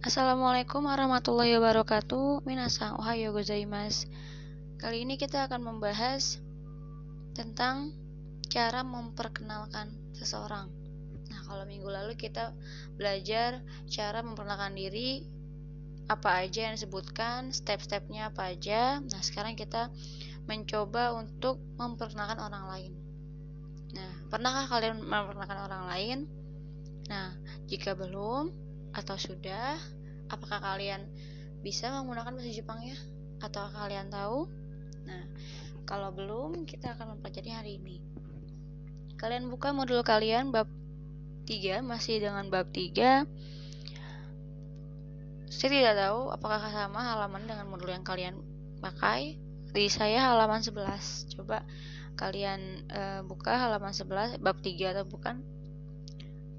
Assalamualaikum warahmatullahi wabarakatuh. Minasang ohayo gozaimasu. Kali ini kita akan membahas tentang cara memperkenalkan seseorang. Nah, kalau minggu lalu kita belajar cara memperkenalkan diri, apa aja yang disebutkan, step-stepnya apa aja. Nah, sekarang kita mencoba untuk memperkenalkan orang lain. Nah, pernahkah kalian memperkenalkan orang lain? Nah, jika belum atau sudah, apakah kalian bisa menggunakan bahasa Jepang ya? Atau kalian tahu? Nah, kalau belum, kita akan mempelajari hari ini. Kalian buka modul kalian bab 3, masih dengan bab 3. Saya tidak tahu apakah sama halaman dengan modul yang kalian pakai. Di saya halaman 11. Coba kalian uh, buka halaman 11 bab 3 atau bukan?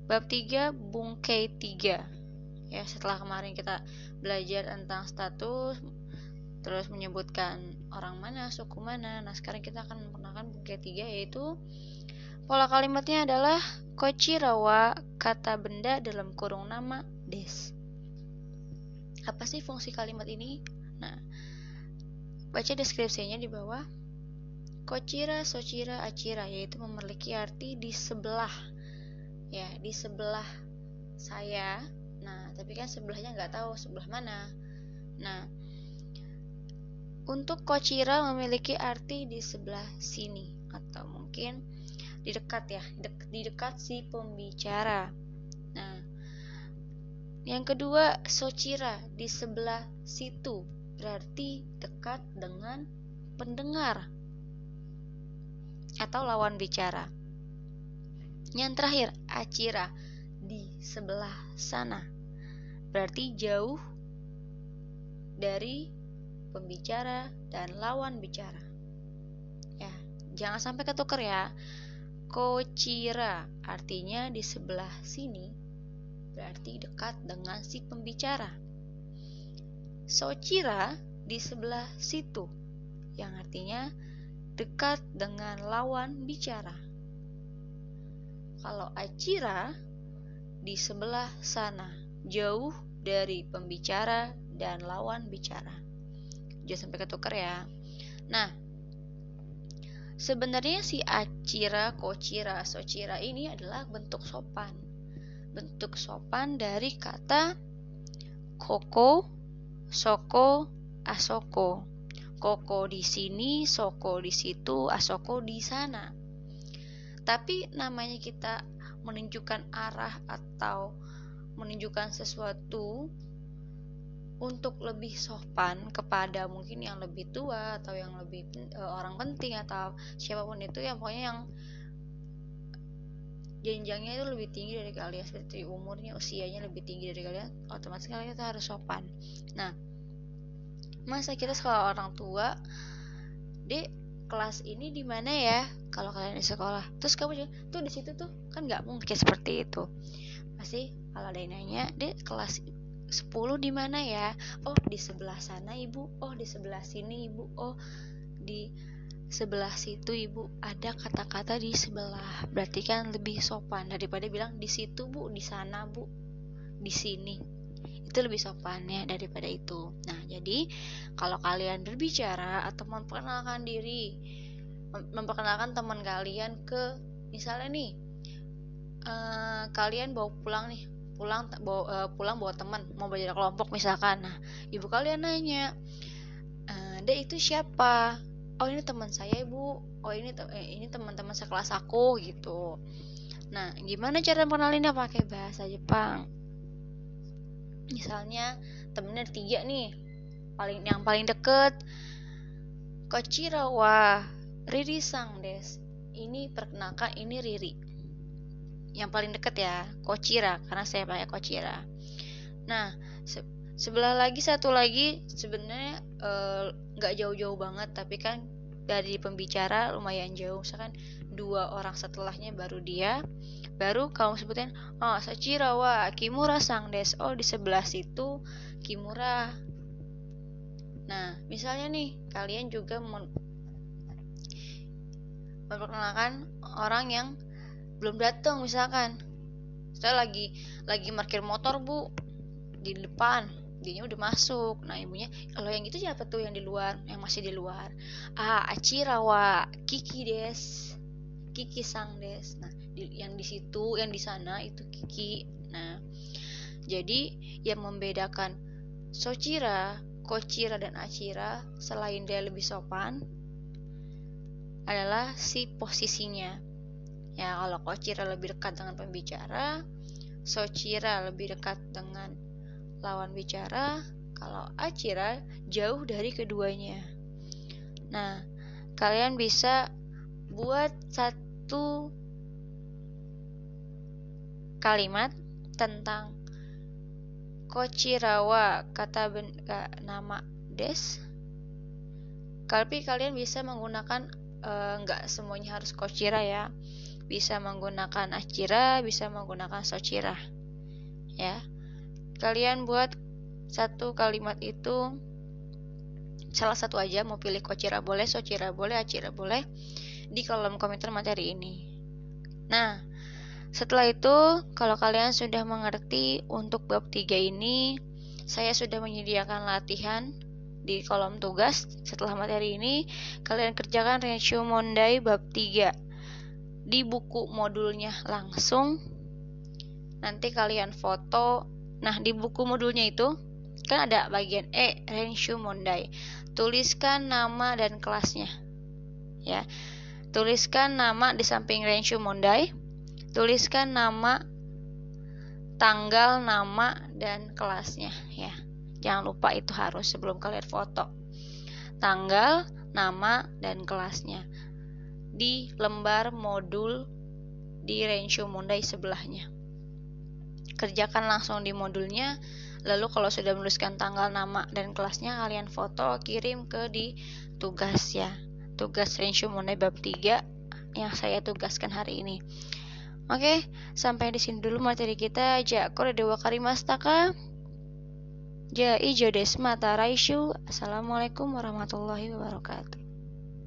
Bab 3 bungkai 3. Ya, setelah kemarin kita belajar tentang status terus menyebutkan orang mana, suku mana. Nah, sekarang kita akan memperkenalkan bungkai 3 yaitu pola kalimatnya adalah kochirawa kata benda dalam kurung nama des. Apa sih fungsi kalimat ini? Nah, baca deskripsinya di bawah. Kochira, sochira, acira yaitu memiliki arti di sebelah ya di sebelah saya nah tapi kan sebelahnya nggak tahu sebelah mana. Nah untuk kocira memiliki arti di sebelah sini atau mungkin di dekat ya di dekat si pembicara. Nah yang kedua socira di sebelah situ berarti dekat dengan pendengar atau lawan bicara. Yang terakhir, acira sebelah sana. Berarti jauh dari pembicara dan lawan bicara. Ya, jangan sampai ketuker ya. Kocira artinya di sebelah sini berarti dekat dengan si pembicara. Socira di sebelah situ yang artinya dekat dengan lawan bicara. Kalau Acira di sebelah sana, jauh dari pembicara dan lawan bicara. Jangan sampai ketukar ya. Nah, sebenarnya si Acira, Kocira, Socira ini adalah bentuk sopan. Bentuk sopan dari kata koko, soko, asoko. Koko di sini, soko di situ, asoko di sana tapi namanya kita menunjukkan arah atau menunjukkan sesuatu untuk lebih sopan kepada mungkin yang lebih tua atau yang lebih uh, orang penting atau siapa pun itu yang pokoknya yang jenjangnya itu lebih tinggi dari kalian seperti umurnya usianya lebih tinggi dari kalian otomatis kalian itu harus sopan. Nah masa kita sekolah orang tua dek kelas ini di mana ya kalau kalian di sekolah. Terus kamu juga tuh di situ tuh kan nggak mungkin seperti itu. Pasti kalau ada yang nanya di kelas 10 di mana ya? Oh di sebelah sana ibu. Oh di sebelah sini ibu. Oh di sebelah situ ibu. Ada kata-kata di sebelah. Berarti kan lebih sopan daripada bilang di situ bu di sana bu di sini. Itu lebih sopannya daripada itu. Nah jadi kalau kalian berbicara atau memperkenalkan diri memperkenalkan teman kalian ke misalnya nih uh, kalian bawa pulang nih pulang bawa, uh, pulang bawa teman mau belajar kelompok misalkan. Nah ibu kalian nanya uh, dek itu siapa? Oh ini teman saya ibu. Oh ini te ini teman-teman sekelas aku gitu. Nah gimana cara mengenalinnya pakai bahasa Jepang. Misalnya temennya tiga nih paling yang paling deket Kochira wa Riri Sang des. Ini perkenalkan ini Riri. Yang paling deket ya Kochira karena saya pakai Kochira. Nah se sebelah lagi satu lagi sebenarnya eh, nggak uh, jauh-jauh banget tapi kan dari pembicara lumayan jauh. Misalkan dua orang setelahnya baru dia baru kamu sebutin oh Sachira wa Kimura sang des. Oh di sebelah situ Kimura. Nah misalnya nih kalian juga memperkenalkan orang yang belum datang misalkan. Saya lagi lagi parkir motor bu di depan dia udah masuk. Nah ibunya kalau yang itu siapa tuh yang di luar? Yang masih di luar. Ah Acira wa Kiki des. Kiki sang des. Nah di, yang di situ yang di sana itu Kiki. Nah jadi yang membedakan Sochira Kochira dan Acira selain dia lebih sopan adalah si posisinya. Ya kalau Kochira lebih dekat dengan pembicara Sochira lebih dekat dengan lawan bicara. Kalau Acira jauh dari keduanya. Nah kalian bisa buat satu kalimat tentang Kochirawa kata ben, nama des. Tapi kalian bisa menggunakan nggak uh, semuanya harus Kochira ya. Bisa menggunakan Achira bisa menggunakan Sochira ya. Kalian buat satu kalimat itu salah satu aja mau pilih Kochira boleh Sochira boleh Achira boleh di kolom komentar materi ini. Nah setelah itu, kalau kalian sudah mengerti untuk bab 3 ini, saya sudah menyediakan latihan di kolom tugas. Setelah materi ini, kalian kerjakan ratio Mondai bab 3 di buku modulnya langsung. Nanti kalian foto. Nah, di buku modulnya itu kan ada bagian E, ratio Mondai. Tuliskan nama dan kelasnya. Ya. Tuliskan nama di samping ratio Mondai tuliskan nama tanggal nama dan kelasnya ya jangan lupa itu harus sebelum kalian foto. Tanggal nama dan kelasnya. Di lembar modul di Renshu Mundai sebelahnya. Kerjakan langsung di modulnya lalu kalau sudah menuliskan tanggal nama dan kelasnya kalian foto kirim ke di tugas ya. Tugas Renshu Mundai bab 3 yang saya tugaskan hari ini. Oke, sampai di sini dulu materi kita. Jakor dewa karimastaka. Ja ijo desmata raishu. Assalamualaikum warahmatullahi wabarakatuh.